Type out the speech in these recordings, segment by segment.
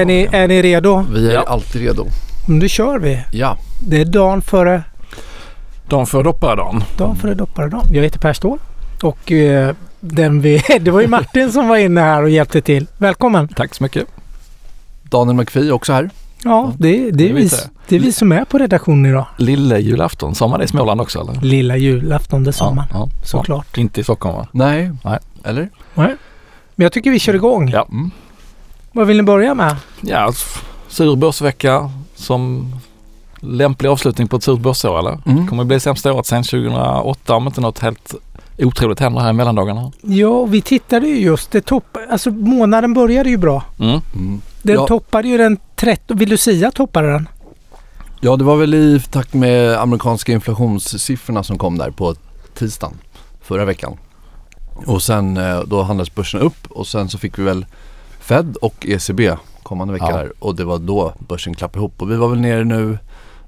Är ni, är ni redo? Vi är Ja. alltid redo. Då kör vi. Ja. Det är dagen före, De får dopparedagen. dagen före dopparedagen. Jag heter Per Ståhl och eh, den vi, det var ju Martin som var inne här och hjälpte till. Välkommen! Tack så mycket. Daniel McPhee också här. Ja, det, det, är det vi, det är vi som är på redaktionen idag. Lille julafton, sa man det i Småland också eller? Lilla julafton, det sa man. ja, Såklart. Ja, inte i Stockholm va? Nej. Nej. Eller? Men jag tycker vi kör igång. Ja. Mm. Vad vill ni börja med? Ja, f- sur börsvecka som lämplig avslutning på ett surt börsår eller? Mm. Kommer bli sämsta året sedan 2008 om inte något helt otroligt händer här i mellandagarna. Ja, vi tittade ju just. Det topp, alltså månaden började ju bra. Mm. Mm. Den Ja. toppade ju den 13. Vill du säga toppade den? Ja, det var väl i takt med amerikanska inflationssiffrorna som kom där på tisdagen förra veckan. Och sen eh, då handlades börsen upp och sen så fick vi väl Fed och ECB kommande vecka Ja. där och det var då börsen klappade ihop och vi var väl nere nu,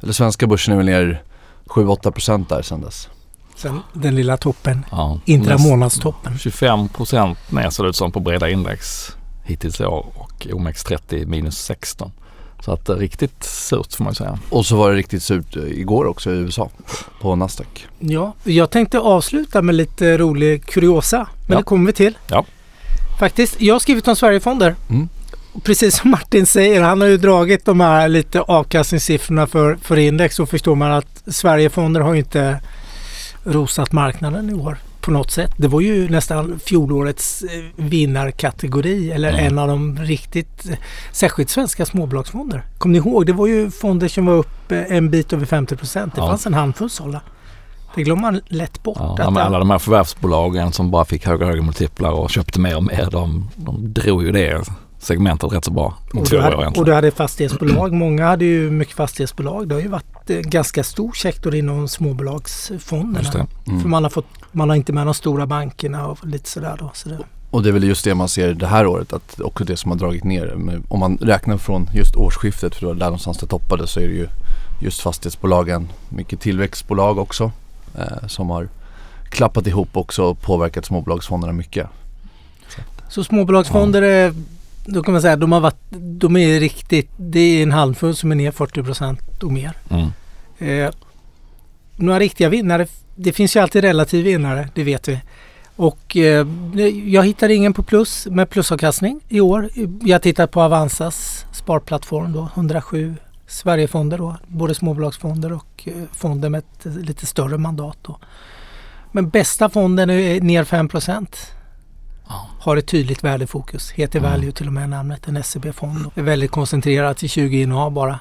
eller svenska börsen är väl ner 7-8% där sen dess. Sen den lilla toppen. Ja. Intramånadstoppen. 25 procent ner ser det ut som på breda index hittills i år och OMX30 minus 16. Så att det är riktigt surt får man ju säga. Och så var det riktigt surt eh, igår också i USA på Nasdaq. Ja, jag tänkte avsluta med lite rolig kuriosa. Men Ja. det kommer vi till. Ja. Faktiskt, jag har skrivit om Sverigefonder. Mm. Och Precis som Martin säger, han har ju dragit de här lite avkastningssiffrorna för, för index. Så förstår man att Sverigefonder har ju inte rosat marknaden i år på något sätt. Det var ju nästan fjolårets eh, vinnarkategori eller Mm. en av de riktigt, eh, särskilt svenska småbolagsfonder. Kommer ni ihåg? Det var ju fonder som var upp eh, en bit över 50 procent. Det Ja. fanns en handfull sådana. Det glömmer man lätt bort. Ja, att med det- alla de här förvärvsbolagen som bara fick högre och högre multiplar och köpte mer och mer. De, de drog ju det segmentet rätt så bra. Och, du hade, och du hade fastighetsbolag. Många hade ju mycket fastighetsbolag. Det har ju varit en ganska stor sektor inom småbolagsfonderna. Mm. För man har, fått, man har inte med de stora bankerna och lite sådär då. Så det, Och det är väl just det man ser det här året att också det som har dragit ner. Men om man räknar från just årsskiftet för det var där någonstans det toppade så är det ju just fastighetsbolagen, mycket tillväxtbolag också eh, som har klappat ihop också och påverkat småbolagsfonderna mycket. så småbolagsfonder är, då kan man säga, de har varit, de är riktigt, det är en handfull som är ner 40 procent och mer. Mm. Eh, några riktiga vinnare, det finns ju alltid relativ vinnare, det vet vi. Och eh, jag hittar ingen på plus med plusavkastning i år. Jag tittar på Avanzas sparplattform då, 107 Sverigefonder då, både småbolagsfonder och eh, fonder med ett lite större mandat då. Men bästa fonden är ner 5 Ja. Har ett tydligt värdefokus. Heter Mm. Value till och med namnet. En SEB-fond. Är väldigt koncentrerat till 20 innehav bara.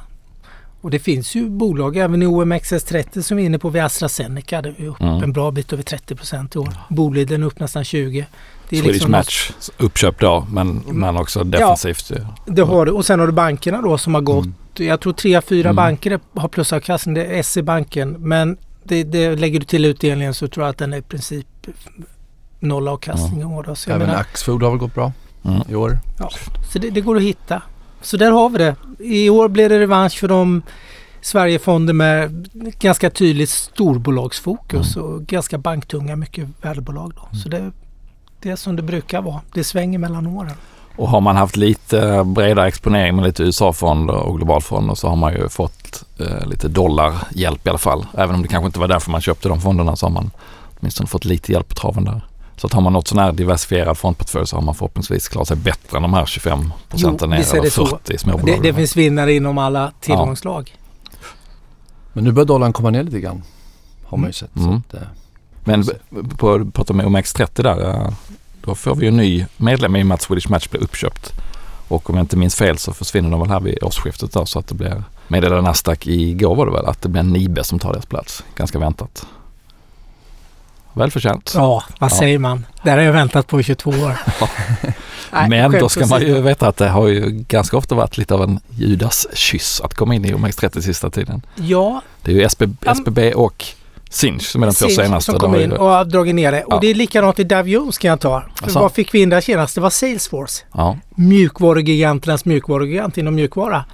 Och det finns ju bolag även i OMXS30 som är inne på vid AstraZeneca. Det är upp Mm. en bra bit över 30 procent i år. Boliden upp nästan 20. Det är Swedish liksom Match uppköp då men, men också defensivt. ju. Det har du. Och sen har du bankerna då som har gått. Mm. Jag tror tre, fyra Mm. banker har plusavkastning. Det är SE-banken. Men det, det lägger du till utdelningen så tror jag att den är i princip noll avkastning i år. Då. Så, jag Även menar, Axfood har väl gått bra Mm. i år. så det, det går att hitta. Så där har vi det. I år blir det revansch för de Sverigefonder med ganska tydligt storbolagsfokus Mm. och ganska banktunga, mycket värdebolag. Då. Så det, det är som det brukar vara. Det svänger mellan åren. Och har man haft lite bredare exponering med lite USA-fonder och globalfonder så har man ju fått eh, lite dollarhjälp i alla fall. Även om det kanske inte var därför man köpte de fonderna så har man åtminstone fått lite hjälp på traven där. Så att har man något sån här diversifierad fondportfölj så har man förhoppningsvis klarat sig bättre än de här 25 procenten ner eller det så. 40 småbolag. Det, det finns vinnare inom alla tillgångslag. Men nu börjar dollarn komma ner lite grann. Har man ju sett. Mm. Så att, eh, Men på, på om OMX30 där, eh, då får vi en ny medlem i och med att Swedish Match blir uppköpt. Och om jag inte minns fel så försvinner de väl här vid årsskiftet då, så att det blir, meddelade Nasdaq igår var det väl, att det blir Nibe som tar deras plats. Ganska väntat. Välförtjänt. Ja, vad Ja. säger man? Det har jag väntat på i 22 år. Nej, Men då ska man ju veta att det har ju ganska ofta varit lite av en Judas kyss att komma in i OMX30 sista tiden. Ja, Det är ju SB, Ja, SBB och Sinch som är de två senaste. som kom har in och har dragit ner det. Ja. Och det är likadant i Jones kan jag ta. För Asså? vad fick vi in där senast? Det var Salesforce. Ja, Mjukvarugiganternas mjukvarugigant inom mjukvara.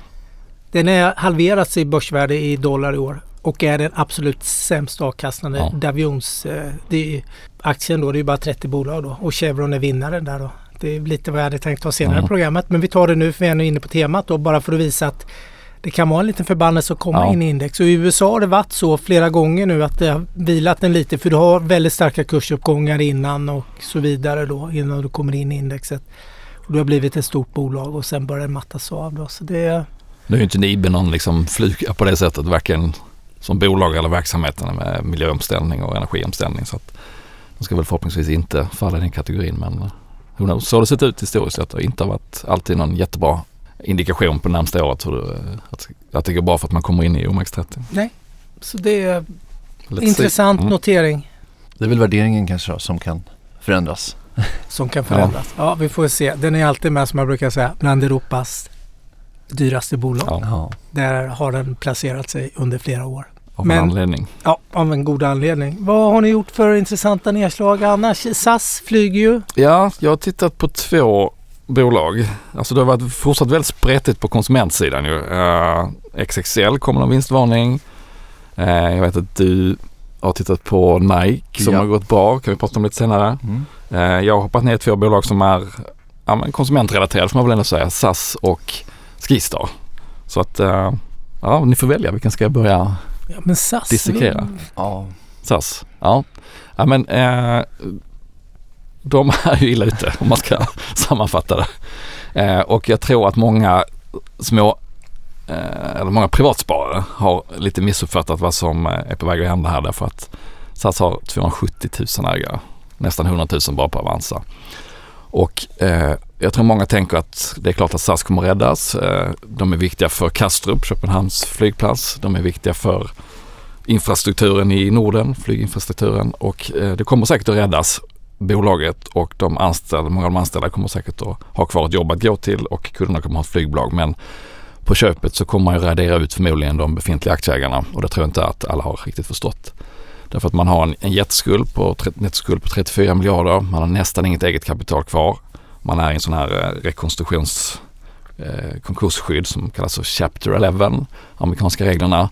Den är halverats i börsvärde i dollar i år. och är den absolut sämst avkastande Ja. Dow Jones. eh, Det är, aktien då, det är bara 30 bolag då och Chevron är vinnaren där då. Det är lite vad jag hade tänkt ta senare Mm. i programmet. Men vi tar det nu för vi är ändå inne på temat då. Bara för att visa att det kan vara en liten förbannelse att komma Ja. in i index. Och i USA har det varit så flera gånger nu att det har vilat den lite. För du har väldigt starka kursuppgångar innan och så vidare då. Innan du kommer in i indexet. Och du har blivit ett stort bolag och sen börjar det mattas av då. Så det, Nu är ju inte Nibe någon liksom fluga på det sättet, varken som bolag eller verksamheten med miljöomställning och energiomställning. Så att de ska väl förhoppningsvis inte falla i den kategorin. Men eh, så har det sett ut historiskt sett och inte har varit alltid någon jättebra indikation på närmsta året hur det, att, att det går bra för att man kommer in i OMX30. så det är Let's intressant Mm. notering Det är väl värderingen kanske då, som kan förändras. som kan förändras. Ja. vi får se. Den är alltid med som jag brukar säga bland Europas dyraste bolag. Ja, Ja. Där har den placerat sig under flera år. av Men- en anledning. Ja, av en god anledning. Vad har ni gjort för intressanta nedslag annars? SAS flyger ju. Ja, jag har tittat på två bolag. Alltså det har varit fortsatt väldigt spretigt på konsumentsidan ju. Uh, XXL kommer någon vinstvarning. Eh, jag vet att du har tittat på Nike som Ja. har gått bra. kan vi prata om lite senare. Mm. Eh, jag har hoppat ner två bolag som är ja, men konsumentrelaterade får man väl ändå säga. SAS och Skistar. Så att eh, ja, ni får välja vilken ska jag börja Ja, men SAS. Dissekera. Ja. SAS. Ja, ja men eh, de är ju illa ute om man ska sammanfatta det. Eh, och jag tror att många små eh, eller många privatsparare har lite missuppfattat vad som eh, är på väg att hända här därför att SAS har 270 000 ägare. Nästan 100 000 bara på Avanza. Och eh, jag tror många tänker att det är klart att SAS kommer räddas. Eh, de är viktiga för Kastrup, Köpenhamns flygplats. De är viktiga för infrastrukturen i Norden, flyginfrastrukturen och eh, det kommer säkert att räddas. Bolaget och de anställda, många av de anställda kommer säkert att ha kvar ett jobb att gå till och kunderna kommer att ha ett flygbolag men på köpet så kommer man ju radera ut förmodligen de befintliga aktieägarna och det tror jag inte att alla har riktigt förstått. Därför att man har en, en jätteskuld på, nettoskuld på 34 miljarder, man har nästan inget eget kapital kvar. Man är i en sån här eh, rekonstruktions eh, konkursskydd som kallas för Chapter 11, amerikanska reglerna.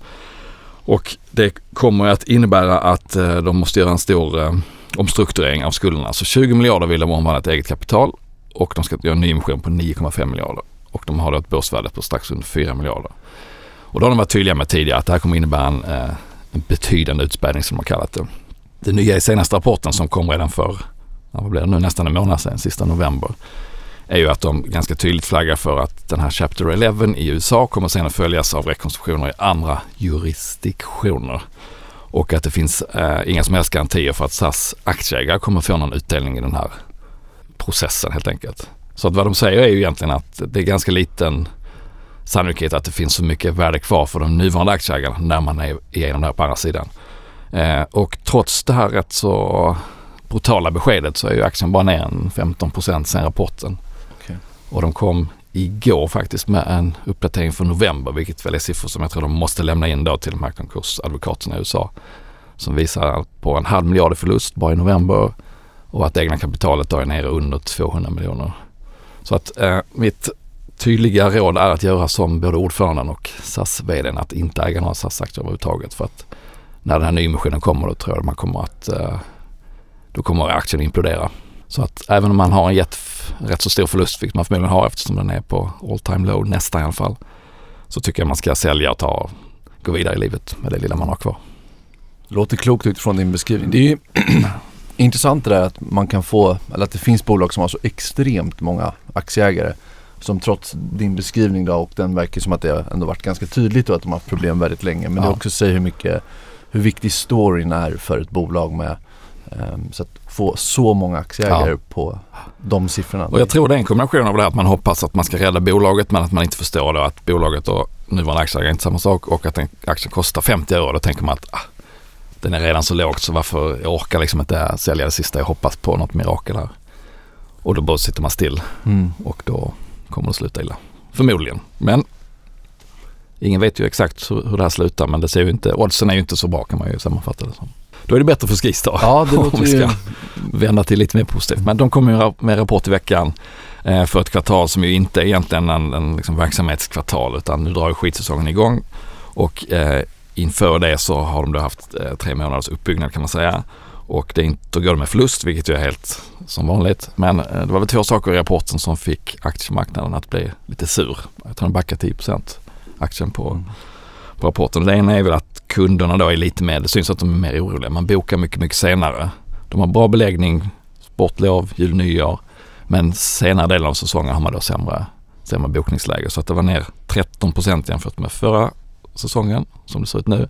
Och det kommer att innebära att eh, de måste göra en stor eh, omstrukturering av skulderna. Alltså Så 20 miljarder vill de omvandla till eget kapital och de ska göra en nyemission på 9,5 miljarder. Och de har då ett börsvärde på strax under 4 miljarder. Och då har de varit tydliga med tidigare att det här kommer innebära en, eh, en betydande utspädning som de har kallat det. Det nya i senaste rapporten som kom redan för, ja, vad blir det nu, nästan en månad sedan, sista november, är ju att de ganska tydligt flaggar för att den här Chapter 11 i USA kommer sen att följas av rekonstruktioner i andra jurisdiktioner. Och att det finns eh, inga som helst garantier för att SAS aktieägare kommer få någon utdelning i den här processen helt enkelt. Så att vad de säger är ju egentligen att det är ganska liten sannolikhet att det finns så mycket värde kvar för de nuvarande aktieägarna när man är igenom det här på andra sidan. Eh, och trots det här rätt så brutala beskedet så är ju aktien bara ner en 15 procent sen rapporten. Okej. Och de kom igår faktiskt med en uppdatering för november vilket väl är siffror som jag tror de måste lämna in då till marknadskursadvokaterna i USA. Som visar på en halv miljard i förlust bara i november och att det egna kapitalet då är nere under 200 miljoner. Så att eh, mitt tydliga råd är att göra som både ordföranden och SAS vdn att inte äga några SAS-aktier överhuvudtaget för att när den här nyemissionen kommer då tror jag man kommer att eh, då kommer aktien implodera. Så att även om man har en jättefin rätt så stor förlust, vilket man förmodligen har eftersom den är på all time low nästan i alla fall, så tycker jag man ska sälja och ta, gå vidare i livet med det lilla man har kvar. Låter klokt utifrån din beskrivning. Det är ju intressant det där att man kan få, eller att det finns bolag som har så extremt många aktieägare. Som trots din beskrivning då och den verkar som att det ändå varit ganska tydligt och att de har haft problem väldigt länge. Men det Ja. också säger hur mycket, hur viktig storyn är för ett bolag med ehm, så att få så många aktieägare Ja. på de siffrorna. Och jag tror det är en kombination av det här att man hoppas att man ska rädda bolaget men att man inte förstår då att bolaget och nuvarande aktieägare är inte samma sak och att en aktien kostar 50 euro. Då tänker man att ah, den är redan så lågt så varför jag orkar liksom inte sälja det sista jag hoppas på något mirakel här. Och då bara sitter man still Mm. och då kommer det sluta illa. Förmodligen. Men ingen vet ju exakt hur, hur det här slutar men det ser ju inte, oddsen är ju inte så bra kan man ju sammanfatta det som. Då är det bättre för Skistar. Ja, det Om låter vi ju... ska vända till lite mer positivt. Men de kommer ju med rapport i veckan eh, för ett kvartal som ju inte är egentligen en, en liksom verksamhetskvartal utan nu drar ju skidsäsongen igång och eh, inför det så har de då haft eh, tre månaders uppbyggnad kan man säga. Och det är inte, då går det med förlust vilket ju är helt som vanligt. Men eh, det var väl två saker i rapporten som fick aktiemarknaden att bli lite sur. Jag tror den backade 10% aktien på, Mm på rapporten. Det ena är väl att kunderna då är lite mer, det syns att de är mer oroliga. Man bokar mycket, mycket senare. De har bra beläggning, sportlov, jul, nyår. Men senare delen av säsongen har man då sämre, sämre bokningsläge. Så att det var ner 13 procent jämfört med förra säsongen som det ser ut nu.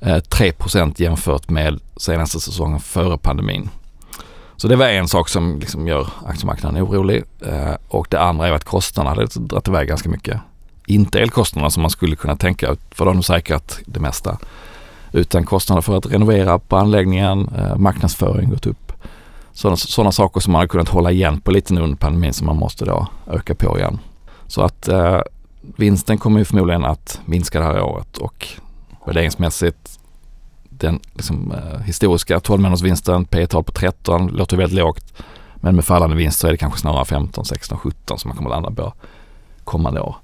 Eh, 3 procent jämfört med senaste säsongen före pandemin. Så det var en sak som liksom gör aktiemarknaden orolig. Eh, och det andra är att kostnaderna hade dragit iväg ganska mycket. Inte elkostnaderna som man skulle kunna tänka, för de har säkrat det mesta. Utan kostnader för att renovera på anläggningen, eh, marknadsföring gått upp. Sådana, sådana saker som man har kunnat hålla igen på lite nu under pandemin som man måste då öka på igen. Så att eh, vinsten kommer ju förmodligen att minska det här året och värderingsmässigt den liksom, eh, historiska 12 månadersvinsten, P tal på 13, låter väldigt lågt. Men med fallande vinst så är det kanske snarare 15, 16, 17 som man kommer att landa på kommande år.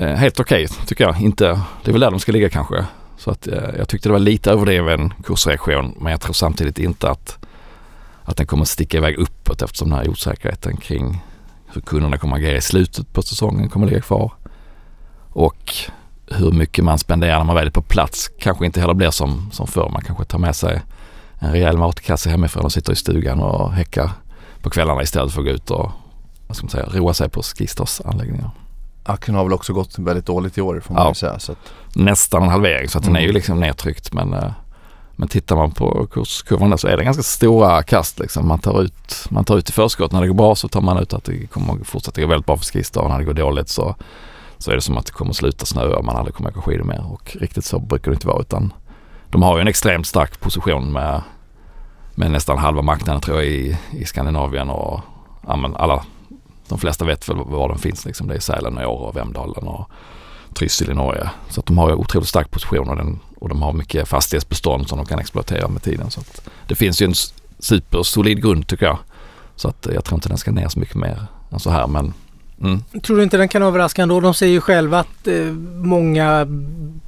Eh, helt okej okay, tycker jag. Inte, det är väl där de ska ligga kanske. Så att eh, jag tyckte det var lite överdriven kursreaktion men jag tror samtidigt inte att, att den kommer sticka iväg uppåt eftersom den här osäkerheten kring hur kunderna kommer att agera i slutet på säsongen kommer att ligga kvar. Och hur mycket man spenderar när man väl är på plats kanske inte heller blir som, som förr. Man kanske tar med sig en rejäl matkasse hemifrån och sitter i stugan och häckar på kvällarna istället för att gå ut och vad ska man säga, roa sig på Skistas-anläggningar. Aktien har väl också gått väldigt dåligt i år får man Ja. säga. Så att, Nästan en halvering så att den är ju Mm. liksom nedtryckt men, eh, men tittar man på kurskurvan där så är det ganska stora kast liksom. Man tar ut, man tar ut i förskott. När det går bra så tar man ut att det kommer fortsätta gå väldigt bra för Skistar och när det går dåligt så, så är det som att det kommer sluta snöa och man aldrig kommer åka skidor mer och riktigt så brukar det inte vara utan de har ju en extremt stark position med, med nästan halva marknaden tror jag i, i Skandinavien och ja, alla, de flesta vet väl var de finns liksom. Det är Sälen och Åre och Vemdalen och Trysil i Norge. Så att de har otroligt stark position och, den, och de har mycket fastighetsbestånd som de kan exploatera med tiden. Så att det finns ju en supersolid grund tycker jag. Så att jag tror inte den ska ner så mycket mer än så här men mm, Tror du inte den kan överraska ändå? De säger ju själva att eh, många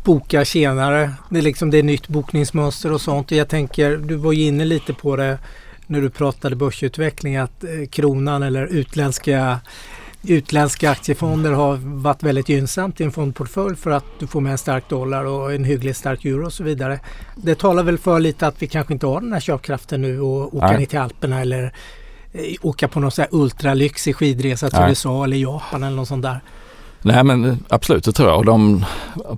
bokar senare. Det är liksom det är nytt bokningsmönster och sånt. Och jag tänker, du var ju inne lite på det när du pratade börsutveckling att eh, kronan eller utländska Utländska aktiefonder har varit väldigt gynnsamt i en fondportfölj för att du får med en stark dollar och en hyggligt stark euro och så vidare. Det talar väl för lite att vi kanske inte har den här köpkraften nu och åka Nej. ner till Alperna eller eh, åka på någon sån här ultralyxig skidresa till Nej. USA eller Japan eller något sånt där. Nej men absolut det tror jag. Och de,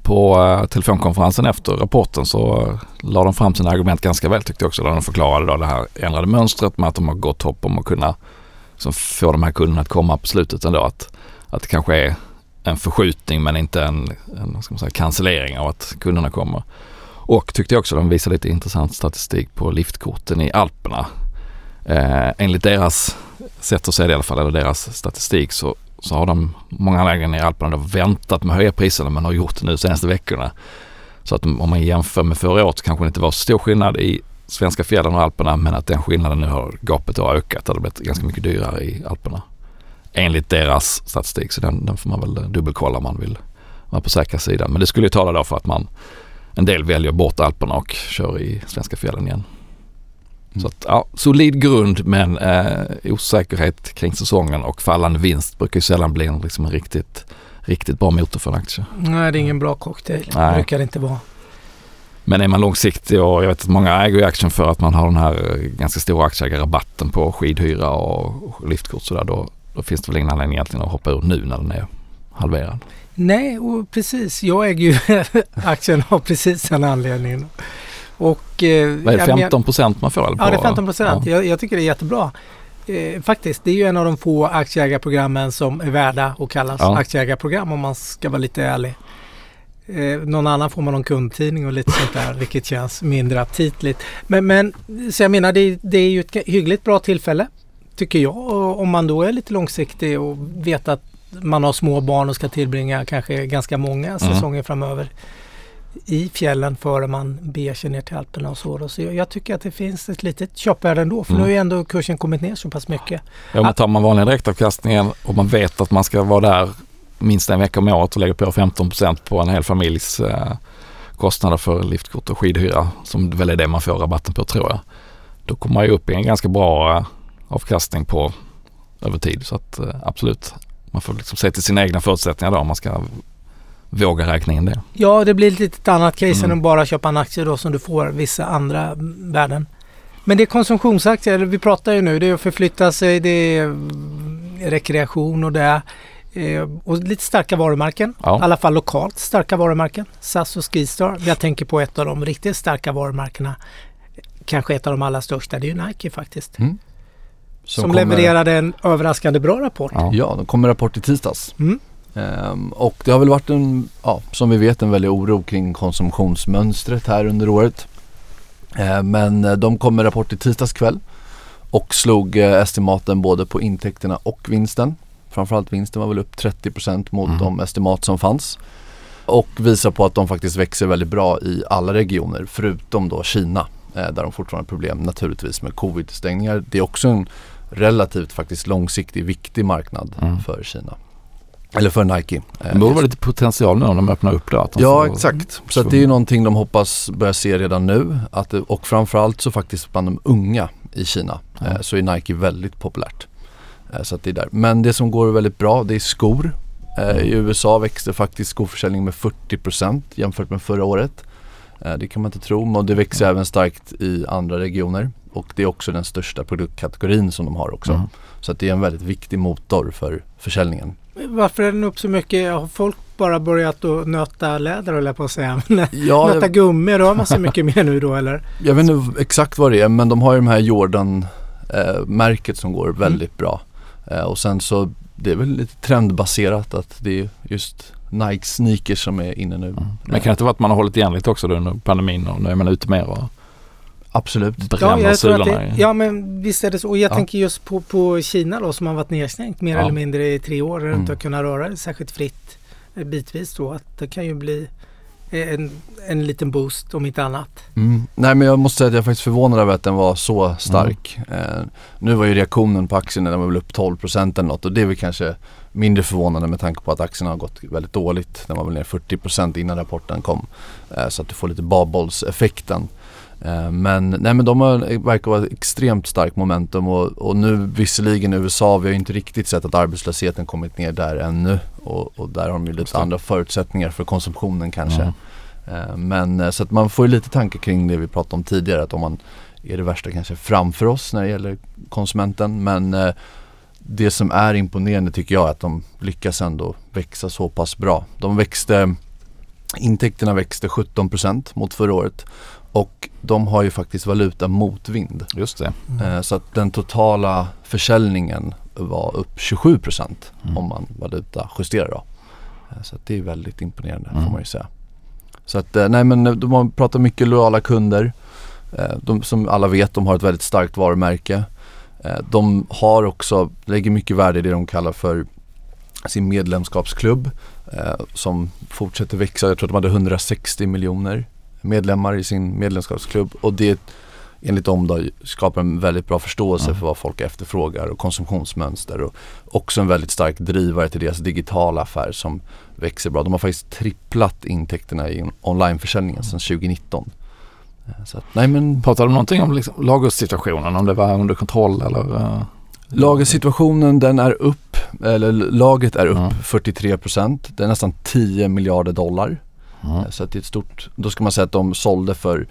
på eh, telefonkonferensen efter rapporten så eh, la de fram sina argument ganska väl tyckte jag också. Där de förklarade då det här ändrade mönstret med att de har gott hopp om att kunna liksom, få de här kunderna att komma på slutet ändå. Att, att det kanske är en förskjutning men inte en, en ska man säga, cancellering av att kunderna kommer. Och tyckte jag också de visade lite intressant statistik på liftkorten i Alperna. Eh, enligt deras sätt att se det i alla fall, eller deras statistik så så har de, många anläggningar i Alperna då väntat med att höja priserna men har gjort det nu de senaste veckorna. Så att om man jämför med förra året så kanske det inte var så stor skillnad i svenska fjällen och Alperna men att den skillnaden nu har gapet har ökat. Det har blivit ganska mycket dyrare i Alperna. Enligt deras statistik så den, den får man väl dubbelkolla om man vill vara på säkra sidan. Men det skulle ju tala då för att man en del väljer bort Alperna och kör i svenska fjällen igen. Så att, ja, solid grund men eh, osäkerhet kring säsongen och fallande vinst brukar ju sällan bli en, liksom en riktigt, riktigt bra motor för en aktie. Nej, det är ingen bra cocktail. Det Nej. brukar det inte vara. Men är man långsiktig och jag vet att många äger ju aktien för att man har den här eh, ganska stora aktieägarrabatten på skidhyra och och liftkort sådär då, då finns det väl ingen anledning egentligen att hoppa ur nu när den är halverad. Nej, och precis. Jag äger ju aktien av precis den anledningen. Och, eh, Vad är det, jag men- 15 procent man får? Eller Ja, det är på- 15 procent. Ja. Jag, jag tycker det är jättebra. Eh, faktiskt, det är ju en av de få aktieägarprogrammen som är värda att kallas Ja. aktieägarprogram om man ska vara lite ärlig. Eh, någon annan får man någon kundtidning och lite sånt där vilket känns mindre aptitligt. Men, men så jag menar det, det är ju ett hyggligt bra tillfälle tycker jag och om man då är lite långsiktig och vet att man har små barn och ska tillbringa kanske ganska många säsonger framöver i fjällen före man beger sig ner till Alperna och så. Så jag, tycker att det finns ett litet köpvärde ändå för Mm. nu har ju ändå kursen kommit ner så pass mycket. Ja, men tar man vanliga direktavkastningen och man vet att man ska vara där minst en vecka om året och lägga på 15 procent på en hel familjs eh, kostnader för liftkort och skidhyra som väl är det man får rabatten på tror jag. då kommer man ju upp i en ganska bra eh, avkastning på över tid. Så att eh, absolut, man får liksom se till sina egna förutsättningar då om man ska våga räkna in det. Ja, det blir ett lite annat case Mm. än att bara köpa en aktie då som du får vissa andra värden. Men det är konsumtionsaktier, vi pratar ju nu, det är att förflytta sig, det är mm, rekreation och det är eh, och lite starka varumärken. Ja. I alla fall lokalt starka varumärken. SAS och Skistar. Jag tänker på ett av de riktigt starka varumärkena. Kanske ett av de allra största, det är ju Nike faktiskt. Mm. Som, kommer- levererade en överraskande bra rapport. Ja. Ja, de kommer rapport i tisdags. Mm. Ehm, och det har väl varit en, ja, som vi vet en väldig oro kring konsumtionsmönstret här under året. Ehm, men eh, de kom med rapport i tisdags kväll och slog eh, estimaten både på intäkterna och vinsten. Framförallt vinsten var väl upp 30% mot Mm. de estimat som fanns. Och visar på att de faktiskt växer väldigt bra i alla regioner förutom då Kina. Eh, där de fortfarande har problem naturligtvis med covid-stängningar. Det är också en relativt faktiskt långsiktig viktig marknad Mm. för Kina. Eller för Nike. Det borde vara lite potential nu om de öppnar upp det. Att de Ja exakt. Så det är ju någonting de hoppas börja se redan nu. Att det, och framförallt så faktiskt bland de unga i Kina Ja. eh, så är Nike väldigt populärt. Eh, så det är där. Men det som går väldigt bra det är skor. Eh, I USA växte faktiskt skoförsäljningen med 40% jämfört med förra året. Det kan man inte tro. Och det växer även starkt i andra regioner. Och det är också den största produktkategorin som de har också. Mm. Så det är en väldigt viktig motor för försäljningen. Varför är den upp så mycket? Har folk bara börjat att nöta läder höll jag på att säga. Ja, nöta gummi rör man sig mycket mer nu då eller? Jag vet inte exakt vad det är men de har ju de här Jordan eh, märket som går väldigt bra. Eh, och sen så det är väl lite trendbaserat att det är just Nike sneakers som är inne nu. Mm. Men kan det inte vara att man har hållit igen lite också då under pandemin och nu är man ute mer och Absolut. bränner jag tror att sulorna det, i? ja men visst är det så. Och jag Ja. tänker just på, på Kina då som har varit nedstängt mer Ja. eller mindre i tre år. Du Mm. inte har kunnat röra dig särskilt fritt eh, bitvis då. Att det kan ju bli en, en liten boost om inte annat. Mm. Nej men jag måste säga att jag är faktiskt förvånad över att den var så stark. Eh, nu var ju reaktionen på aktien den var väl upp 12% eller något och det är väl kanske mindre förvånande med tanke på att aktien har gått väldigt dåligt. Den var väl ner 40% innan rapporten kom. Eh, så att du får lite bubbles-effekten. Eh, men, nej, men de har, verkar vara extremt starkt momentum och, och nu visserligen i USA, vi har inte riktigt sett att arbetslösheten kommit ner där ännu och, och där har de ju lite andra förutsättningar för konsumtionen kanske. Mm. Eh, Men eh, så att man får ju lite tankar kring det vi pratade om tidigare att om man är det värsta kanske framför oss när det gäller konsumenten men eh, det som är imponerande tycker jag är att de lyckas ändå växa så pass bra. De växte, intäkterna växte 17% mot förra året och de har ju faktiskt valuta motvind. Just det. Eh, Så att den totala försäljningen var upp 27% Mm. om man valuta justerar då. Eh, Så att det är väldigt imponerande Mm. får man ju säga. Så att eh, nej men de har pratat mycket lojala kunder. De, som alla vet, de har ett väldigt starkt varumärke. De har också, lägger mycket värde i det de kallar för sin medlemskapsklubb som fortsätter växa. Jag tror att de hade 160 miljoner medlemmar i sin medlemskapsklubb och det enligt dem då skapar en väldigt bra förståelse Mm. för vad folk efterfrågar och konsumtionsmönster och också en väldigt stark drivare till deras digitala affär som växer bra. De har faktiskt tripplat intäkterna i onlineförsäljningen sedan 2019. Eh, Så att, nej men Pratade de någonting om liksom lagersituationen? Om det var under kontroll eller? eh? lagersituationen den är upp, eller laget är upp Mm. 43%. Det är nästan 10 miljarder dollar. Mm. Så att det är ett stort, då ska man säga att de sålde för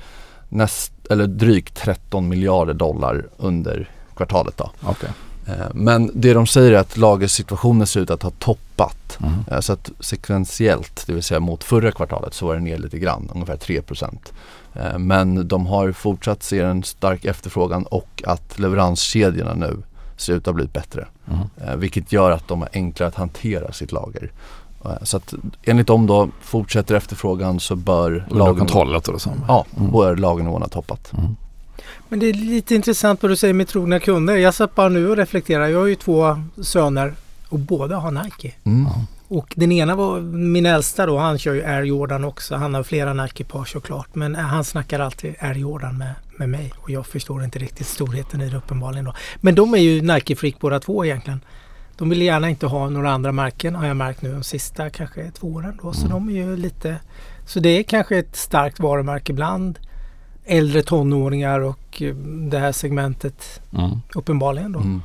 näst, eller drygt 13 miljarder dollar under kvartalet då. Okej. Eh, Men det de säger är att lagersituationen ser ut att ha toppat. Mm. Eh, Så att sekventiellt, det vill säga mot förra kvartalet så var det ner lite grann, ungefär 3%. Eh, Men de har fortsatt se en stark efterfrågan och att leveranskedjorna nu ser ut att ha blivit bättre. Mm. Vilket gör att de är enklare att hantera sitt lager. Eh, Så att enligt dem då, fortsätter efterfrågan så bör lagen-. Ja, Mm. bör lagernivån ha toppat. Mm. Men det är lite intressant vad du säger med trogna kunder. Jag satt bara nu och reflekterar. Jag har ju två söner och båda har Nike. Mm. Och den ena var min äldsta då, han kör ju Air Jordan också. Han har flera Nike-par såklart. Men eh, han snackar alltid Air Jordan med, med mig. Och jag förstår inte riktigt storheten i det uppenbarligen då. Men de är ju Nike-freak båda två egentligen. De vill gärna inte ha några andra märken har jag märkt nu de sista kanske två åren då. Så Mm. de är ju lite... Så det är kanske ett starkt varumärke bland äldre tonåringar och eh, det här segmentet Mm. uppenbarligen då. Mm.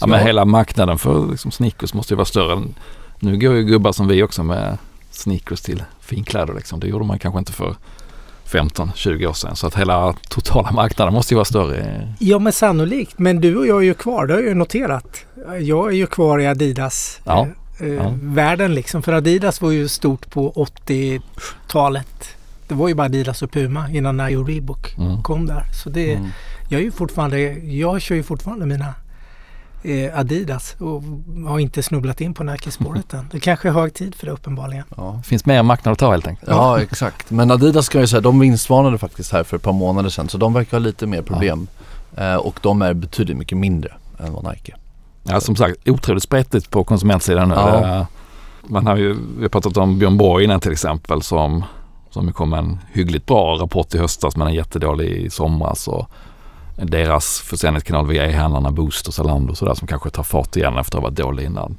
Ja, men hela marknaden för liksom, sneakers måste ju vara större. än- Nu går ju gubbar som vi också med sneakers till finkläder. Liksom. Det gjorde man kanske inte för 15-20 år sedan. Så att hela totala marknaden måste ju vara större. Ja men sannolikt. Men du och jag är ju kvar, det har jag ju noterat. Jag är ju kvar i Adidas. Ja. Eh, eh, Ja. Världen liksom. För Adidas var ju stort på 80-talet. Det var ju bara Adidas och Puma innan Nike och Reebok Mm. kom där. Så det, Mm. jag är ju fortfarande, jag kör ju fortfarande mina eh, Adidas och har inte snubblat in på Nike-spåret än. Det kanske är hög tid för det uppenbarligen. Ja. Det finns mer marknad att ta helt enkelt. Ja exakt. Men Adidas ska jag säga, de vinstvarnade faktiskt här för ett par månader sedan så de verkar ha lite mer problem. Eh, och de är betydligt mycket mindre än vad Nike. Ja, som sagt, otroligt spretigt på konsumentsidan nu. Ja. Man har ju, vi har pratat om Björn Borg innan till exempel som, som kom med en hyggligt bra rapport i höstas men en jättedålig i somras. Och deras försäljningskanal via e-handlarna Boost och Zalando och sådär som kanske tar fart igen efter att ha varit dålig innan.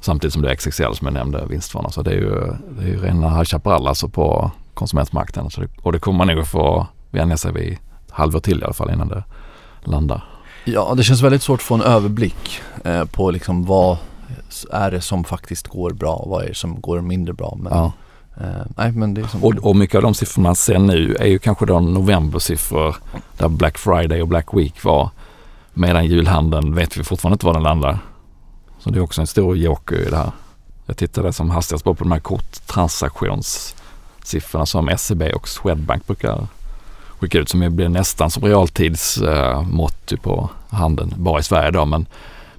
Samtidigt som det är XXL som jag nämnde vinstvarna. Så det är ju, det är ju rena High Chaparral alltså på konsumentmarknaden. Så det, och det kommer man nog få vänja sig vid ett halvår till i alla fall innan det landar. Ja, det känns väldigt svårt att få en överblick eh, på liksom vad är det som faktiskt går bra och vad är det som går mindre bra. Men, Ja. Eh, nej, men det är som Och, och mycket av de siffror man ser nu är ju kanske de novembersiffror där Black Friday och Black Week var. Medan julhandeln vet vi fortfarande inte var den landar. Så det är också en stor joker i det här. Jag tittade som hastigast på de här korttransaktionssiffrorna som SEB och Swedbank brukar skicka ut som blir nästan som realtidsmått uh, på handeln bara i Sverige då. Men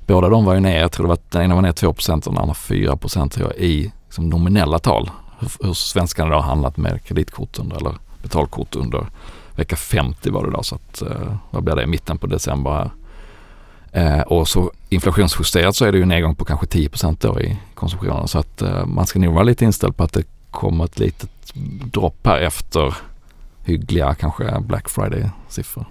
båda de var ju ner, jag tror det var, den ena var ner 2 och den andra 4 tror jag, i liksom nominella tal hur, svenskarna har handlat med kreditkort under, eller betalkort under vecka 50 var det då. Så att, eh, vad blir det, i mitten på december här. Eh, och så inflationsjusterat så är det ju en nedgång på kanske 10 då i konsumtionen. Så att eh, man ska nog vara lite inställd på att det kommer ett litet dropp här efter hyggliga kanske Black Friday-siffror.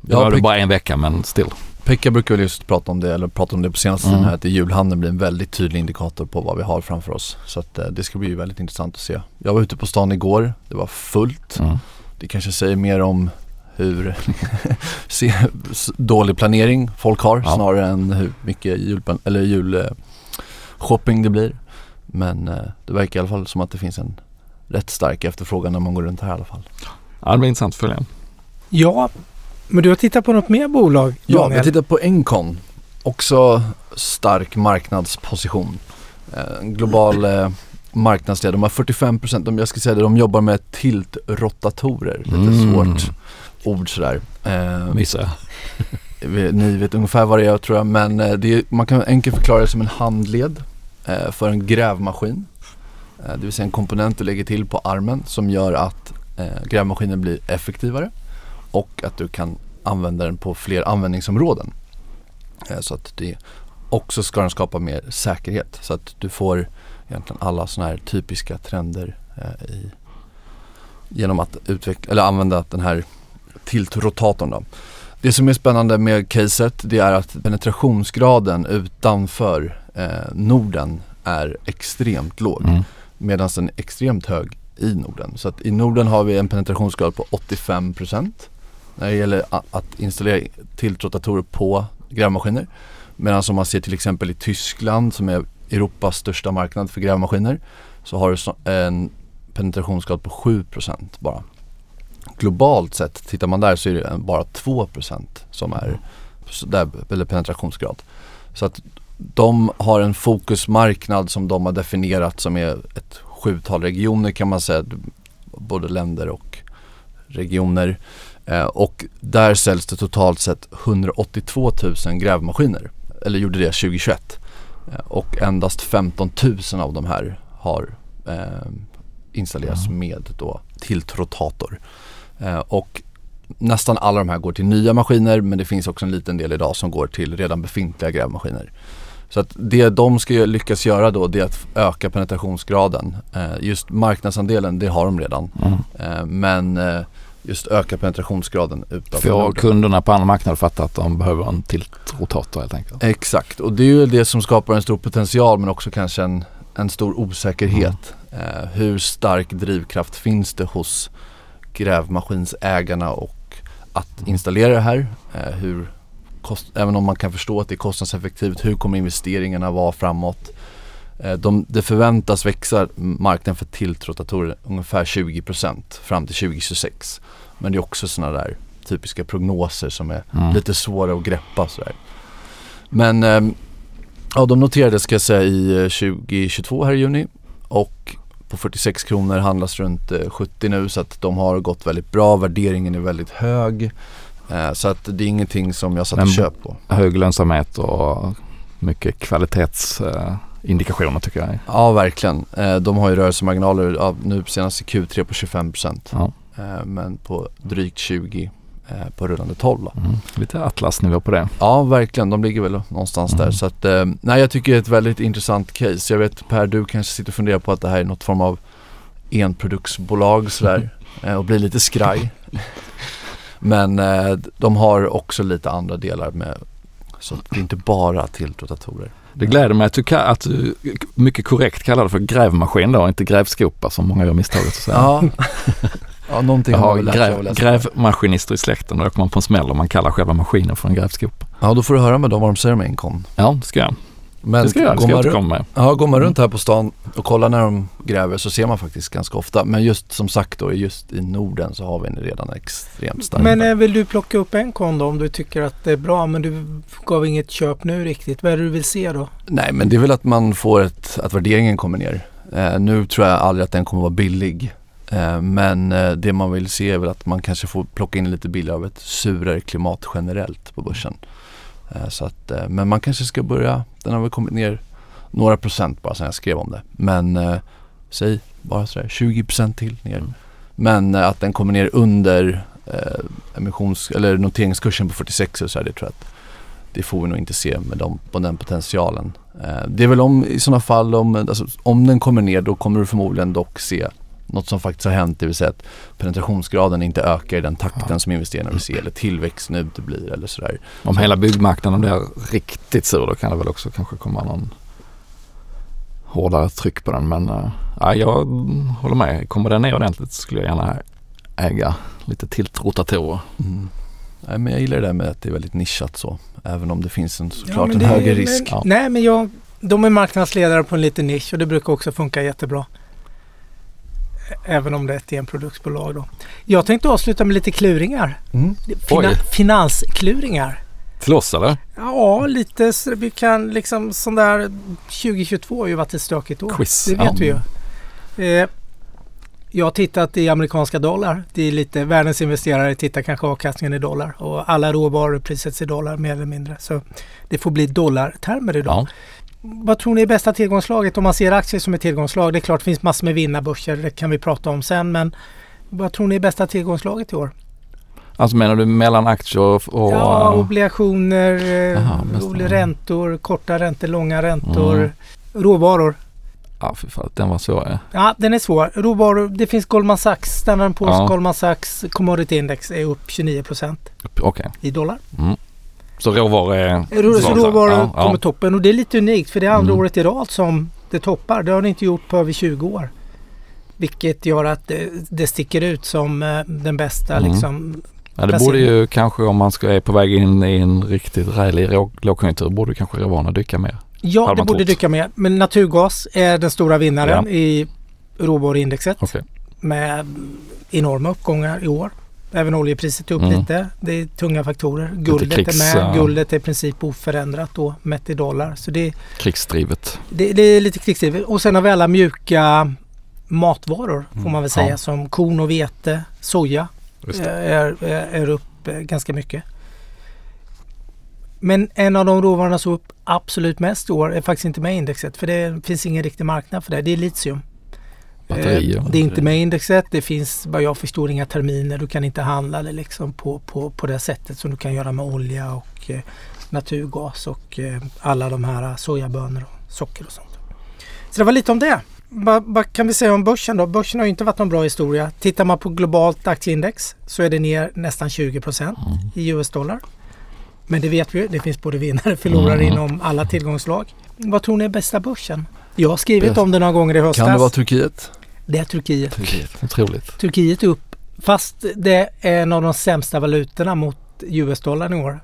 Det Ja, var Pek- bara en vecka men still. Pekka brukar väl just prata om det, eller prata om det på senaste Mm. tiden här, att julhandeln blir en väldigt tydlig indikator på vad vi har framför oss. Så att eh, det ska bli väldigt intressant att se. Jag var ute på stan igår, det var fullt. Mm. Det kanske säger mer om hur dålig planering folk har Ja. snarare än hur mycket julpan- eller julshopping shopping det blir. Men eh, det verkar i alla fall som att det finns en rätt stark efterfrågan när man går runt här i alla fall. Ja, det blir intressant att följa. Ja, men du har tittat på något mer bolag Ja, vi Daniel? har tittat på Encon. Också stark marknadsposition. Eh, En global eh, marknadsledare. De har 45 procent, jag ska säga det, de jobbar med tiltrotatorer. Lite Mm. svårt ord sådär. Eh, vi- ni vet ungefär vad det är tror jag men eh, det är, man kan enkelt förklara det som en handled eh, för en grävmaskin. Eh, det vill säga en komponent du lägger till på armen som gör att eh, grävmaskinen blir effektivare och att du kan använda den på fler användningsområden. Eh, så att det också ska den skapa mer säkerhet så att du får egentligen alla sådana här typiska trender eh, i, genom att utveckla, eller använda den här tiltrotatorn då. Det som är spännande med caset det är att penetrationsgraden utanför eh, Norden är extremt låg Mm. medan den är extremt hög i Norden. Så att i Norden har vi en penetrationsgrad på 85% när det gäller att installera tiltrotatorer på grävmaskiner. Medan om man ser till exempel i Tyskland som är Europas största marknad för grävmaskiner så har du en penetrationsgrad på 7% bara. Globalt sett, tittar man där så är det bara 2% som är där, eller penetrationsgrad. Så att de har en fokusmarknad som de har definierat som är ett sjutal regioner kan man säga. Både länder och regioner. Eh, och där säljs det totalt sett 182 000 grävmaskiner. Eller gjorde det 2021. Eh, och endast 15 000 av de här har eh, installerats Ja. med då tiltrotator. Eh, och nästan alla de här går till nya maskiner men det finns också en liten del idag som går till redan befintliga grävmaskiner. Så att det de ska lyckas göra då det är att öka penetrationsgraden. Eh, just marknadsandelen det har de redan. Mm. Eh, men just öka penetrationsgraden Får Norden. kunderna på andra marknader fatta att de behöver en tiltrotator helt enkelt. Exakt och det är ju det som skapar en stor potential men också kanske en, en stor osäkerhet. Eh, hur stark drivkraft finns det hos grävmaskinsägarna och att installera det här. Eh, hur kost, även om man kan förstå att det är kostnadseffektivt, hur kommer investeringarna vara framåt? Eh, de, det förväntas växa marknaden för tilltrotatorer ungefär 20% fram till 2026. Men det är också sådana där typiska prognoser som är Mm. lite svåra att greppa sådär. Men eh, ja, de noterades ska jag säga i eh, 2022 här i juni och på 46 kronor handlas runt eh, 70 nu så att de har gått väldigt bra. Värderingen är väldigt hög. Eh, så att det är ingenting som jag satt och köp på. Hög lönsamhet och mycket kvalitetsindikationer tycker jag. Ja verkligen. Eh, de har ju rörelsemarginaler ja, nu senast i Q3 på 25% Ja. eh, men på drygt 20 eh, på rullande 12 då. Mm. Lite Atlas-nivå på det. Ja verkligen, de ligger väl någonstans där. Mm. Så att, nej jag tycker det är ett väldigt intressant case. Jag vet Per, du kanske sitter och funderar på att det här är något form av enproduktsbolag sådär och blir lite skraj. Men de har också lite andra delar med så det är inte bara tilltrotatorer. Det gläder mig att du, att du mycket korrekt kallar det för grävmaskin då, inte grävskopa som många gör misstaget att säga. Ja, ja någonting Jag har man väl gräv, grävmaskinister i släkten och då åker man på en smäll om man kallar själva maskinen för en grävskopa. Ja då får du höra med dem vad de säger om Encon. Ja, det ska jag. Men Det ska jag, det går, ska man runt, återkomma med. ja, går man runt här på stan och kollar när de gräver så ser man faktiskt ganska ofta. Men just som sagt då, just i Norden så har vi en redan extremt stark. Men eh, vill du plocka upp en kon då om du tycker att det är bra men du gav inget köp nu riktigt. Vad är det du vill se då? Nej men det är väl att man får ett, att värderingen kommer ner. Eh, nu tror jag aldrig att den kommer vara billig. Eh, men eh, det man vill se är väl att man kanske får plocka in lite billigare av ett surare klimat generellt på börsen. Eh, så att, eh, men man kanske ska börja, den har väl kommit ner några procent bara sedan jag skrev om det. Men eh, säg bara sådär 20% till ner. Mm. Men eh, att den kommer ner under eh, emissions, eller noteringskursen på 46 och så här, det tror jag att det får vi nog inte se med dem, på den potentialen. Eh, det är väl om i sådana fall om, alltså, om den kommer ner då kommer du förmodligen dock se något som faktiskt har hänt, det vill säga att penetrationsgraden inte ökar i den takten Ja. som investerarna vill se eller tillväxten uteblir eller sådär. Om hela byggmarknaden blir riktigt sur då kan det väl också kanske komma någon hårdare tryck på den. Men äh, ja, jag håller med. Kommer den ner ordentligt så skulle jag gärna äga lite tiltrotatorer. Mm. Nej, men jag gillar det där med att det är väldigt nischat så. Även om det finns en, Ja, såklart men en högre men- risk. Ja. Nej men jag, de är marknadsledare på en liten nisch och det brukar också funka jättebra. Även om det är ett enproduktsbolag då. Jag tänkte avsluta med lite kluringar. Mm. Fina, finanskluringar. Till oss eller? Ja, lite vi kan liksom sån där 2022 har ju varit ett stökigt år. Quiz. Det vet Ja. vi ju. Eh, jag har tittat i amerikanska dollar. Det är lite, världens investerare tittar kanske avkastningen i dollar och alla råvaror prissätts i dollar mer eller mindre. Så det får bli dollartermer idag. Ja. Vad tror ni är bästa tillgångslaget om man ser aktier som ett tillgångslag? Det är klart det finns massor med vinnarbörser, det kan vi prata om sen. Men vad tror ni är bästa tillgångslaget i år? Alltså menar du mellan aktier och... ja, obligationer, eh, oli- räntor, korta räntor, långa räntor, Mm. råvaror. ja fy fan, den var svår. Ja. Ja, den är svår. Råvaror, det finns Goldman Sachs, Standard Poor's, Ja. Goldman Sachs Commodity Index är upp 29 Okej. i dollar. Så råvaror är... Så råvaror ja, ja. kommer toppen och det är lite unikt för det är andra Mm. året i rad som det toppar. Det har det inte gjort på över 20 år. Vilket gör att det, det sticker ut som eh, den bästa Mm. liksom. Ja, det borde ju kanske om man ska är på väg in i en riktigt rälig låg- lågkonjunktur borde kanske råvarorna dyka mer. Ja, det borde trott. dyka med. Men naturgas är den stora vinnaren Ja. i råvaruindexet Okej. med enorma uppgångar i år. Även oljepriset är upp Mm. lite. Det är tunga faktorer. Guldet krigs, är med. ja. Guldet är i princip oförändrat då mätt i dollar. Så det, Krigsdrivet. det, det är lite krigsdrivet. Och sen har vi alla mjuka matvaror får Mm. man väl säga Ja. som korn och vete, soja eh, är, är, är upp eh, ganska mycket. Men en av de råvarorna som upp absolut mest i år är faktiskt inte med i indexet för det finns ingen riktig marknad för det. Det är litium. Batterier. Eh, Det är inte med indexet. Det finns vad jag förstår inga terminer. Du kan inte handla det liksom på, på, på det sättet som du kan göra med olja och eh, naturgas och eh, alla de här sojabönor och socker och sånt. Så det var lite om det. Vad, vad kan vi säga om börsen då? Börsen har inte varit någon bra historia. Tittar man på globalt aktieindex så är det ner nästan 20 procent Mm. i US-dollar. Men det vet vi ju. Det finns både vinnare och förlorare Mm. inom alla tillgångslag. Vad tror ni är bästa börsen? Jag har skrivit Bäst- om det några gånger i höstas. Kan det vara Turkiet? Det är Turkiet. Otroligt. Turkiet upp Fast det är en av de sämsta valutorna mot US-dollarn i år.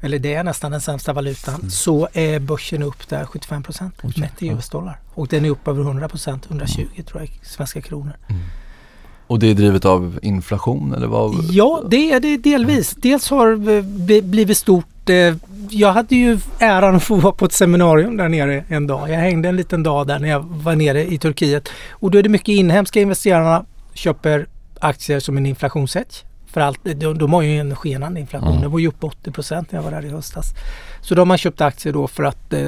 Eller det är nästan den sämsta valutan. Mm. Så är börsen upp där 75 procent mätt i. US-dollar. Och den är upp över 100 procent, 120 tror jag, svenska kronor. Och det är drivet av inflation eller vad? Ja, det är det delvis. Dels har det bli- blivit stort. eh, Jag hade ju äran att få vara på ett seminarium där nere en dag. Jag hängde en liten dag där när jag var nere i Turkiet. Och då är det mycket inhemska investerarna köper aktier som en inflationshedge. För allt, de, de har ju en skenande inflation. Mm. Det var ju upp 80 procent när jag var där i höstas. Så då har man köpt aktier då för att eh,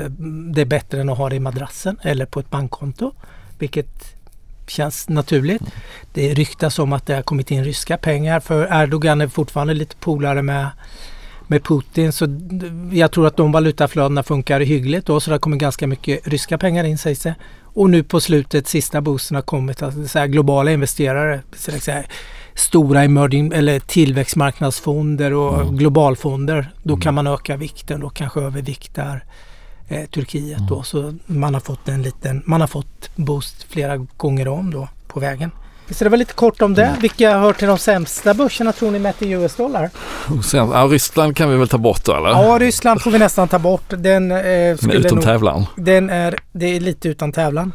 det är bättre än att ha det i madrassen eller på ett bankkonto. Vilket känns naturligt. Det ryktas om att det har kommit in ryska pengar för Erdogan är fortfarande lite polare med, med Putin. Så jag tror att de valutaflödena funkar hyggligt då så det kommit ganska mycket ryska pengar in sägs det. Och nu på slutet, sista boosten har kommit, alltså så här globala investerare, så här, stora emerging eller tillväxtmarknadsfonder och Mm. globalfonder. Då Mm. kan man öka vikten och kanske överviktar eh, Turkiet då. Så man har fått en liten, man har fått boost flera gånger om då på vägen. Så det var lite kort om det. Vilka hör till de sämsta börserna tror ni mätt i US-dollar? Sen, ja, Ryssland kan vi väl ta bort då eller? Ja, Ryssland får vi nästan ta bort. Den, eh, Men skulle utom nog, tävlan. den är, det är lite utan tävlan.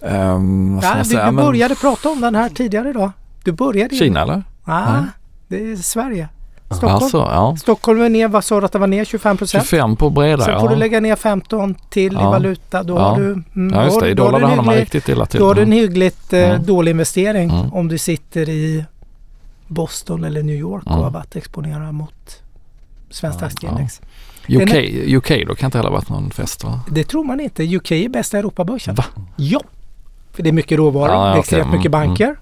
Um, Ja, du, du Men började prata om den här tidigare idag. Du började Kina eller? Ja, Nej. det är Sverige. Stockholm. Alltså, ja. Stockholm är ner, vad sa du att det var ner? 25 procent? 25 på breda Sen ja. får du lägga ner 15 till i Ja. valuta. Då Ja. har du... Mm, Ja just det, i dollar hamnar man riktigt illa till. Då har du en hyggligt eh, Mm. dålig investering Mm. om du sitter i Boston eller New York och Mm. har varit exponerad mot svenskt Ja, aktieindex. UK, UK då kan inte heller varit någon fest va? Det tror man inte. UK är bästa Europabörsen. Va? Ja. För det är mycket råvaror, Ja, det är extremt mycket Mm, banker.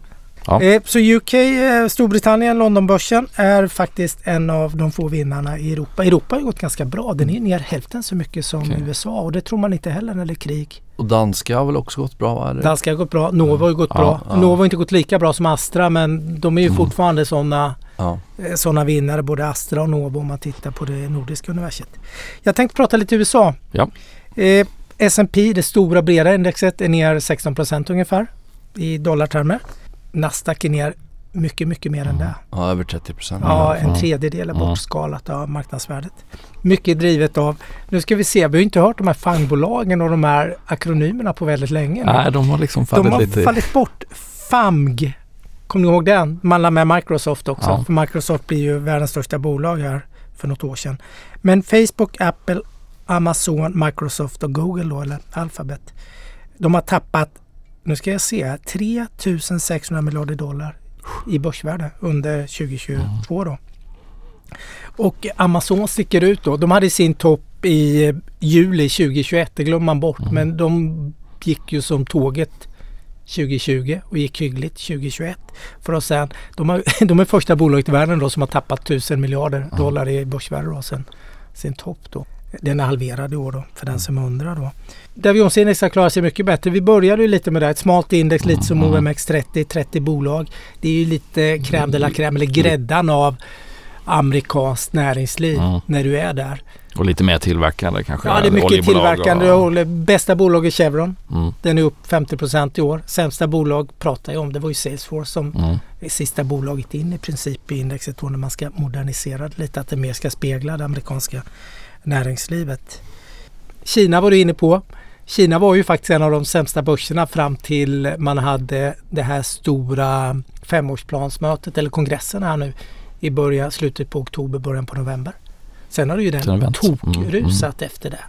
Ja. Eh, så UK, eh, Storbritannien, Londonbörsen är faktiskt en av de få vinnarna i Europa. Europa har gått ganska bra. Den är ner hälften så mycket som Okej. USA och det tror man inte heller när det är krig. Och danska har väl också gått bra? Eller? Danska har gått bra. Novo har gått Ja, bra. ja. Novo har inte gått lika bra som Astra men de är ju Mm. fortfarande sådana Ja. eh, såna vinnare, både Astra och Novo om man tittar på det nordiska universet. Jag tänkte prata lite USA. Ja. Eh, S&P, det stora breda indexet, är ner 16 procent ungefär i dollartermer. Nasdaq är ner mycket, mycket mer än det. ja, över 30 procent. Ja, en tredjedel är bortskalat av marknadsvärdet. Mycket drivet av, nu ska vi se, vi har inte hört de här fangbolagen och de här akronymerna på väldigt länge. nu. Nej, de har liksom de fallit har lite. fallit bort. FAMG, kommer ni ihåg den? Man la med Microsoft också. Ja. För Microsoft blir ju världens största bolag här för något år sedan. Men Facebook, Apple, Amazon, Microsoft och Google då, eller Alphabet. De har tappat, nu ska jag se här, 3600 miljarder dollar i börsvärde under 2022 då. Och Amazon sticker ut då. De hade sin topp i juli 2021, det glömmer man bort. Mm. Men de gick ju som tåget 2020 och gick hyggligt 2021. För att sen, de, har, de är första bolaget i världen då som har tappat 1000 miljarder dollar i börsvärde då sen sin topp då. Den är halverad i år då för den som undrar då. Dow Jones-index har klarat sig mycket bättre. Vi började ju lite med det. Ett smalt index lite som Mm. OMX30, 30 bolag. Det är ju lite crème de la crème eller gräddan av amerikanskt näringsliv Mm. när du är där. Och lite mer tillverkande kanske. Ja, det är mycket tillverkande. Och. Bästa bolag är Chevron. mm, Den är upp 50% i år. Sämsta bolag pratar jag om. Det var ju Salesforce som mm, är sista bolaget in i princip i indexet då när man ska modernisera det lite. Att det mer ska spegla det amerikanska näringslivet. Kina var du inne på. Kina var ju faktiskt en av de sämsta börserna fram till man hade det här stora femårsplansmötet eller kongressen här nu i början, slutet på oktober, början på november. Sen har det ju den vänt. tokrusat efter det.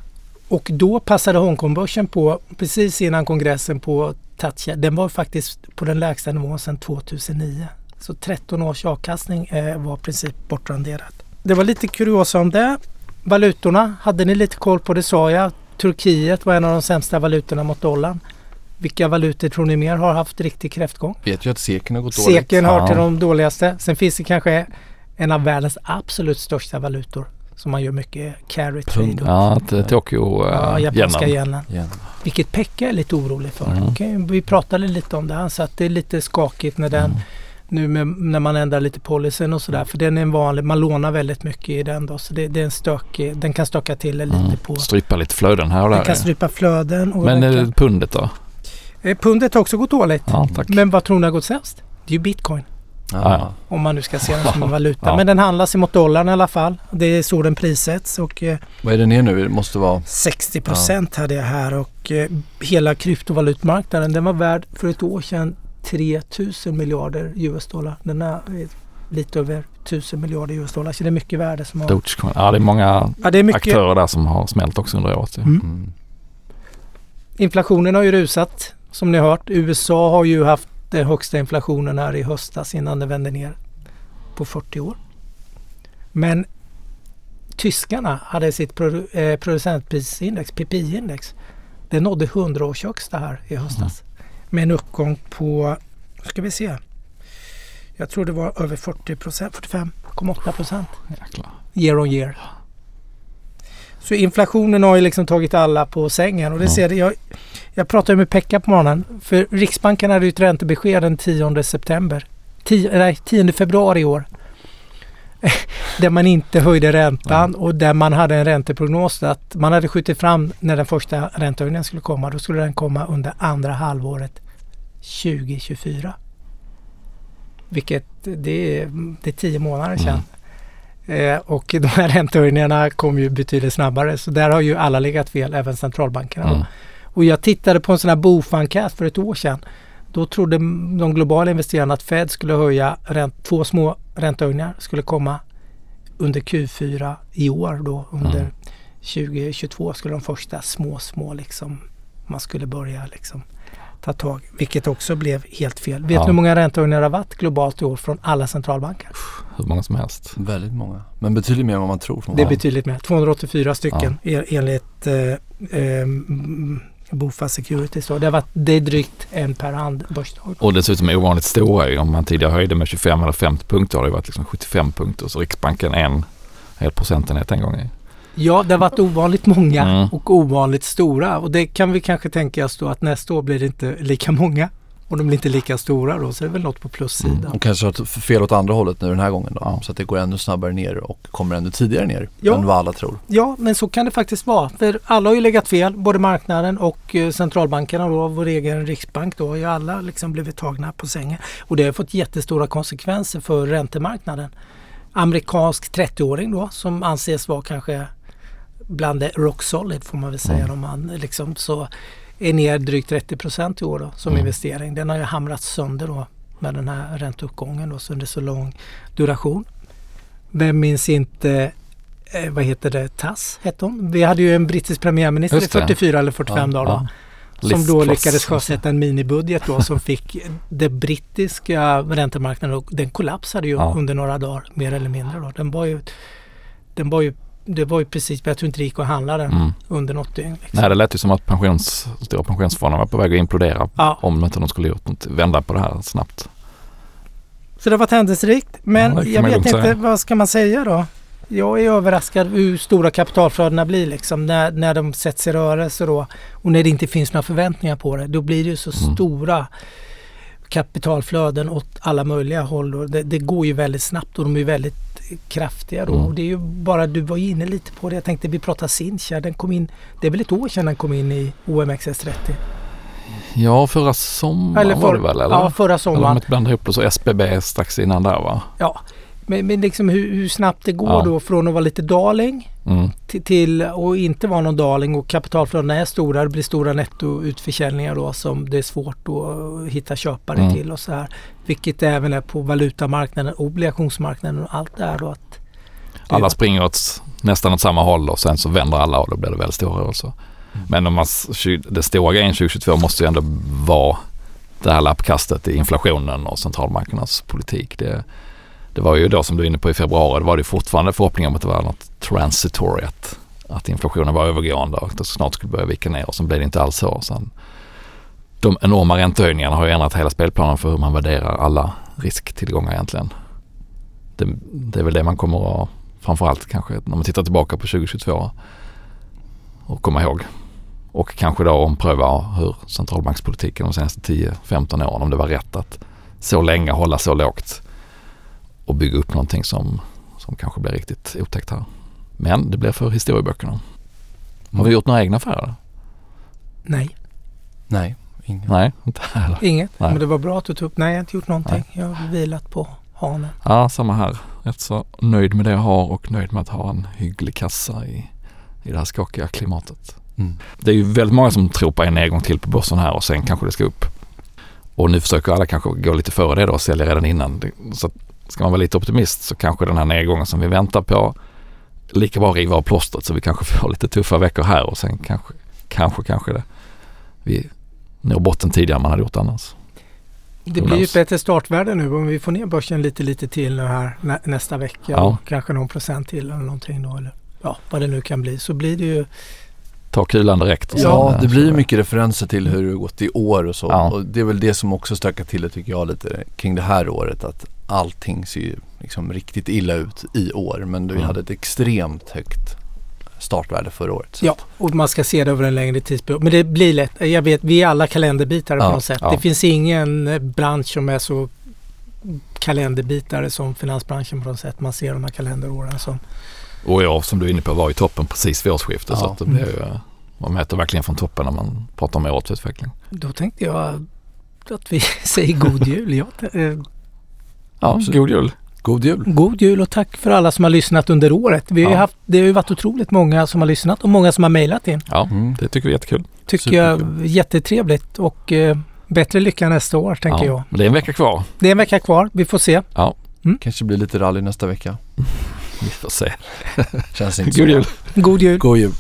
Och då passade Hongkongbörsen på precis innan kongressen på toucha. Den var faktiskt på den lägsta nivån sedan 2009. Så 13 års avkastning eh, var i princip bortranderat. Det var lite kuriosa om det. Valutorna hade ni lite koll på, det sa jag. Turkiet var en av de sämsta valutorna mot dollarn. Vilka valutor tror ni mer har haft riktig kräftgång? Vet ju att seken har gått dåligt. Seken Ja. till de dåligaste. Sen finns det kanske en av världens absolut största valutor som man gör mycket carry trade. Ja, Tokyo Ja, uh, japanska yenen. Vilket Pekka är lite orolig för. Mm. Vi pratade lite om det. Han sa att det är lite skakigt när den Mm. Nu med, när man ändrar lite policyn och sådär. För den är en vanlig, man lånar väldigt mycket i den då. Så det, det är en stökig, den kan stöka till det lite Mm. på. Strypa lite flöden här och Den där. kan strypa flöden. Och Men den eh, kan, pundet då? eh, pundet har också gått dåligt. Ja, tack. Men vad tror ni har gått sämst? Det är ju bitcoin. Ja. Om man nu ska se den som en valuta. Ja. Men den handlas emot dollarn i alla fall. Det är så den prissätts och eh, Vad är det ner nu? Det måste vara... 60 procent hade jag här och eh, hela kryptovalutmarknaden den var värd för ett år sedan 3000 miljarder US-dollar. Den är eh, lite över 1000 miljarder US-dollar så det är mycket värde som har... Dogecoin. Ja, det är många Ja, det är mycket. aktörer där som har smält också under året. Mm. Mm. Inflationen har ju rusat som ni har hört. USA har ju haft den högsta inflationen här i höstas innan det vände ner på 40 år. Men tyskarna hade sitt produ- eh, producentprisindex, PPI-index. Det nådde 100 års högsta här i höstas. Med en uppgång på, ska vi se, jag tror det var över 40 procent, 45,8 procent year on year. Så inflationen har ju liksom tagit alla på sängen och det Ja. ser. Jag, jag pratade med Pekka på morgonen för Riksbanken hade ju ett räntebesked den 10 september. 10, nej, 10 februari i år. där man inte höjde räntan och där man hade en ränteprognos att man hade skjutit fram när den första räntehöjningen skulle komma. Då skulle den komma under andra halvåret 2024. Vilket det är, det är tio månader sedan. Eh, och de här räntehöjningarna kom ju betydligt snabbare. Så där har ju alla legat fel, även centralbankerna. Mm. Och jag tittade på en sån här BOF-enkät för ett år sedan. Då trodde de globala investerarna att Fed skulle höja ränt, två små räntehöjningar skulle komma under Q4 i år då under Mm. 2022 skulle de första små, små liksom man skulle börja liksom ta tag. Vilket också blev helt fel. Vet Ja. du hur många räntehöjningar det har varit globalt i år från alla centralbanker? Hur många som helst. Väldigt många. Men betydligt mer än vad man tror. Det är ja. betydligt mer. 284 stycken e- enligt eh, eh, Bofa Securities. Då. Det, har varit, det är drygt en per hand börsdag. Och dessutom ovanligt stora. Om man tidigare höjde med 25 eller 50 punkter har det varit liksom 75 punkter. Så Riksbanken en hel procentenhet en gång. Ja, det har varit ovanligt många Mm. och ovanligt stora. Och det kan vi kanske tänka oss då att nästa år blir det inte lika många. Och de blir inte lika stora då. Så det är väl något på plussidan. Mm. Och kanske har fel åt andra hållet nu den här gången då. Ja. Så att det går ännu snabbare ner och kommer ännu tidigare ner Ja. än vad alla tror. Ja, men så kan det faktiskt vara. För alla har ju legat fel, både marknaden och eh, centralbankerna då, vår egen riksbank då. har ju alla liksom blivit tagna på sängen. Och det har fått jättestora konsekvenser för räntemarknaden. Amerikansk 30-åring då som anses vara kanske bland det rock solid får man väl säga. Mm. Om man liksom så är ner drygt 30 procent i år då, som Mm. investering. Den har ju hamrats sönder då med den här ränteuppgången då, så under så lång duration. Vem minns inte eh, vad heter det, Tass hette hon. Vi hade ju en brittisk premiärminister i Just det. 44 eller 45 dagar då, Ja. som då lyckades sjösätta en minibudget då som fick den brittiska räntemarknaden och den kollapsade ju Ja. under några dagar mer eller mindre då. Den var ju, den var ju det var ju precis, jag tror inte det gick att handla den Mm. under något dygn. Liksom. Nej, det lät ju som att pensions, stora pensionsfonderna var på väg att implodera. Ja. Om inte de skulle gjort något, vända på det här snabbt. Så det varit händelserikt. Men Ja, jag vet inte, säga. vad ska man säga då? Jag är överraskad hur stora kapitalflödena blir liksom när, när de sätts i rörelse då. Och när det inte finns några förväntningar på det. Då blir det ju så Mm. stora kapitalflöden åt alla möjliga håll. Det, det går ju väldigt snabbt och de är väldigt kraftiga då. Mm. Och det är ju bara, du var inne lite på det. Jag tänkte vi pratar Sincha. Den kom in, det är väl ett år sedan den kom in i OMXS30? Ja, förra sommaren Eller var för- det väl? Eller? Ja, förra eller om sommaren. man inte blandar ihop det så SBB strax innan där va? Ja. Men, men liksom hur, hur snabbt det går Ja. då från att vara lite darling Mm. till, till att inte vara någon darling och kapitalflödena är stora. Det blir stora nettoutförsäljningar då som det är svårt att hitta köpare Mm. till och så här. Vilket även är på valutamarknaden, obligationsmarknaden och allt det här då. Att det- Alla springer åt nästan åt samma håll och sen så vänder alla och då blir det väldigt stora rörelser. Men om man, det stora grejen 2022 måste ju ändå vara det här lappkastet i inflationen och centralbankernas politik. Det, det var ju då som du är inne på i februari, det var det fortfarande förhoppningar om att det var något transitory, att, att inflationen var övergående och att det snart skulle börja vika ner och sen blev det inte alls så. Sen, de enorma räntehöjningarna har ju ändrat hela spelplanen för hur man värderar alla risktillgångar egentligen. Det, det är väl det man kommer att, framförallt kanske när man tittar tillbaka på 2022 och komma ihåg. Och kanske då ompröva hur centralbankspolitiken de senaste 10-15 åren, om det var rätt att så länge hålla så lågt och bygga upp någonting som, som kanske blir riktigt otäckt här. Men det blir för historieböckerna. Har vi gjort några egna affärer? nej. Nej, Inget. Nej, inte heller. Inget? Nej. Men det var bra att du tog upp. Nej, jag har inte gjort någonting. Jag har vilat på hanen. Ja, samma här. Rätt så nöjd med det jag har och nöjd med att ha en hygglig kassa i, i det här skakiga klimatet. Mm. Det är ju väldigt många som tror på en nedgång till på börsen här och sen kanske det ska upp. Och nu försöker alla kanske gå lite före det då och sälja redan innan. Så att ska man vara lite optimist så kanske den här nedgången som vi väntar på lika bra riva av plåstret så vi kanske får lite tuffa veckor här och sen kanske, kanske, kanske det. Vi når botten tidigare än man hade gjort annars. Det blir ju ett bättre startvärde nu om vi får ner börsen lite, lite till nu här nä, nästa vecka. Ja. Och kanske någon procent till eller någonting då. Eller, ja, vad det nu kan bli. Så blir det ju Ta kulan direkt. och Ja, sen, det eh, blir så- mycket referenser till hur det gått i år och så. Ja. Och det är väl det som också stökar till det tycker jag lite kring det här året. Att allting ser ju liksom riktigt illa ut i år. Men vi Mm. hade ett extremt högt startvärde förra året. Så Ja, och man ska se det över en längre tidsperiod. Men det blir lätt. Jag vet, vi är alla kalenderbitare Ja, på något sätt. ja. Det finns ingen bransch som är så kalenderbitare som finansbranschen på något sätt. Man ser de här kalenderåren som... Och jag som du är inne på var i toppen precis vid årsskiftet. Ja. Så att det blir ju, eh, man mäter verkligen från toppen när man pratar om årets utveckling. Då tänkte jag att vi säger god jul. Ja, Ja, Absolut. god jul. God jul! god jul och tack för alla som har lyssnat under året. Vi har ju Ja. haft, det har ju varit otroligt många som har lyssnat och många som har mejlat in. Ja, Mm. det tycker vi är jättekul. Tycker jag Superkul. jättetrevligt och eh, bättre lycka nästa år tänker ja. jag. Men det är en vecka kvar. Det är en vecka kvar. Vi får se. Kanske blir lite rally nästa vecka. Vi får se. Känns inte God så. jul. God jul! God jul!